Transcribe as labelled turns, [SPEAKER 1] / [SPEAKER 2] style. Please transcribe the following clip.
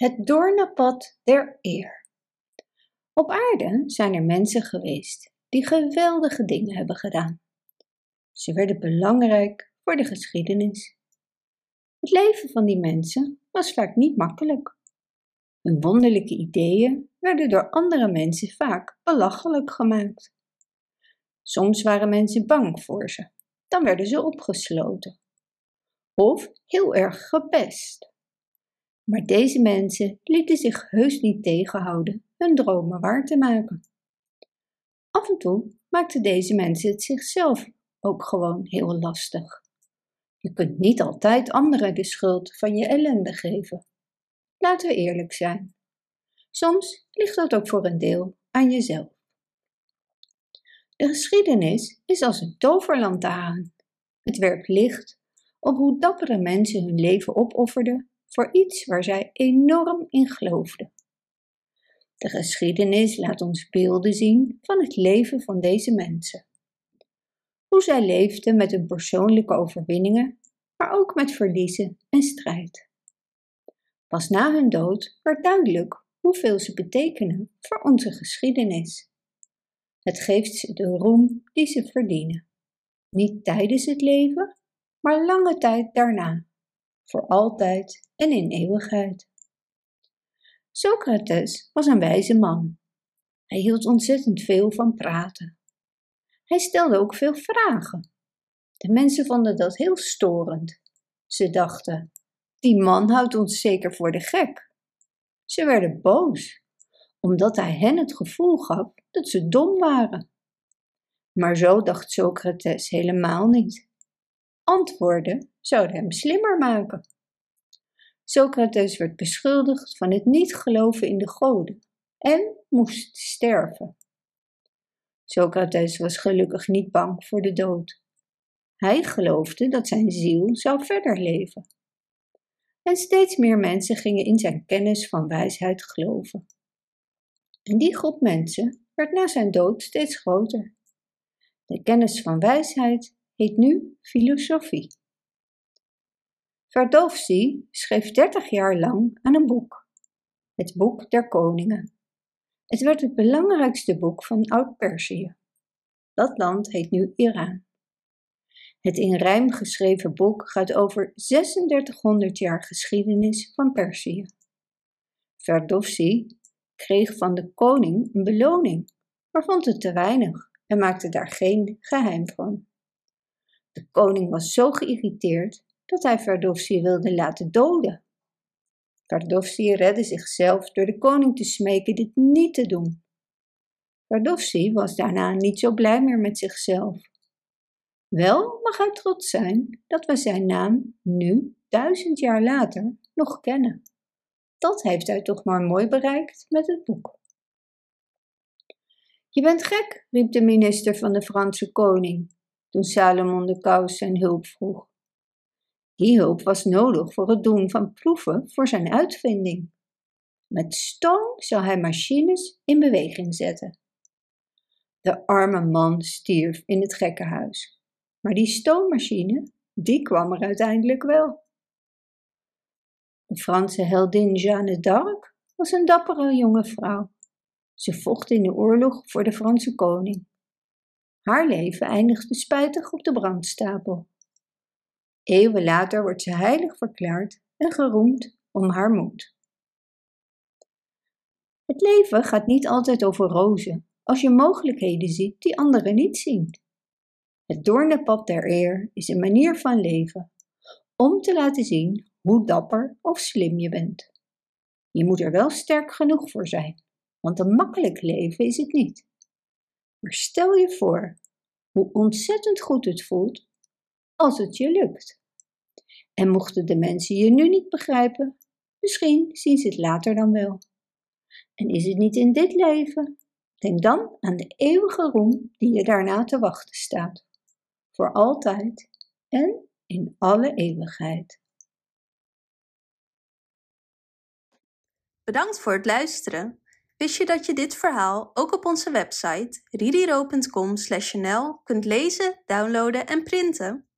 [SPEAKER 1] Het doornenpad der eer. Op aarde zijn er mensen geweest die geweldige dingen hebben gedaan. Ze werden belangrijk voor de geschiedenis. Het leven van die mensen was vaak niet makkelijk. Hun wonderlijke ideeën werden door andere mensen vaak belachelijk gemaakt. Soms waren mensen bang voor ze, dan werden ze opgesloten. Of heel erg gepest. Maar deze mensen lieten zich heus niet tegenhouden hun dromen waar te maken. Af en toe maakten deze mensen het zichzelf ook gewoon heel lastig. Je kunt niet altijd anderen de schuld van je ellende geven. Laten we eerlijk zijn. Soms ligt dat ook voor een deel aan jezelf. De geschiedenis is als een toverlantaarn. Het werpt licht op hoe dappere mensen hun leven opofferden voor iets waar zij enorm in geloofden. De geschiedenis laat ons beelden zien van het leven van deze mensen. Hoe zij leefden met hun persoonlijke overwinningen, maar ook met verliezen en strijd. Pas na hun dood werd duidelijk hoeveel ze betekenen voor onze geschiedenis. Het geeft ze de roem die ze verdienen. Niet tijdens het leven, maar lange tijd daarna voor altijd en in eeuwigheid. Socrates was een wijze man. Hij hield ontzettend veel van praten. Hij stelde ook veel vragen. De mensen vonden dat heel storend. Ze dachten: die man houdt ons zeker voor de gek. Ze werden boos, omdat hij hen het gevoel gaf dat ze dom waren. Maar zo dacht Socrates helemaal niet. Antwoorden zouden hem slimmer maken. Socrates werd beschuldigd van het niet geloven in de goden en moest sterven. Socrates was gelukkig niet bang voor de dood. Hij geloofde dat zijn ziel zou verder leven. En steeds meer mensen gingen in zijn kennis van wijsheid geloven. En die groep mensen werd na zijn dood steeds groter. De kennis van wijsheid heet nu filosofie. Ferdowsi schreef dertig jaar lang aan een boek, het Boek der Koningen. Het werd het belangrijkste boek van Oud-Perzië. Dat land heet nu Iran. Het in rijm geschreven boek gaat over 3600 jaar geschiedenis van Perzië. Ferdowsi kreeg van de koning een beloning, maar vond het te weinig en maakte daar geen geheim van. De koning was zo geïrriteerd dat hij Ferdowsi wilde laten doden. Ferdowsi redde zichzelf door de koning te smeken dit niet te doen. Ferdowsi was daarna niet zo blij meer met zichzelf. Wel mag hij trots zijn dat we zijn naam nu, duizend jaar later, nog kennen. Dat heeft hij toch maar mooi bereikt met het boek. Je bent gek, riep de minister van de Franse koning toen Salomon de Kous zijn hulp vroeg. Die hulp was nodig voor het doen van proeven voor zijn uitvinding. Met stoom zou hij machines in beweging zetten. De arme man stierf in het gekkenhuis, maar die stoommachine, die kwam er uiteindelijk wel. De Franse heldin Jeanne d'Arc was een dappere jonge vrouw. Ze vocht in de oorlog voor de Franse koning. Haar leven eindigde spijtig op de brandstapel. Eeuwen later wordt ze heilig verklaard en geroemd om haar moed. Het leven gaat niet altijd over rozen als je mogelijkheden ziet die anderen niet zien. Het doornenpad der eer is een manier van leven om te laten zien hoe dapper of slim je bent. Je moet er wel sterk genoeg voor zijn, want een makkelijk leven is het niet. Maar stel je voor hoe ontzettend goed het voelt als het je lukt. En mochten de mensen je nu niet begrijpen, misschien zien ze het later dan wel. En is het niet in dit leven? Denk dan aan de eeuwige roem die je daarna te wachten staat. Voor altijd en in alle eeuwigheid.
[SPEAKER 2] Bedankt voor het luisteren. Wist je dat je dit verhaal ook op onze website ririro.com/nl kunt lezen, downloaden en printen?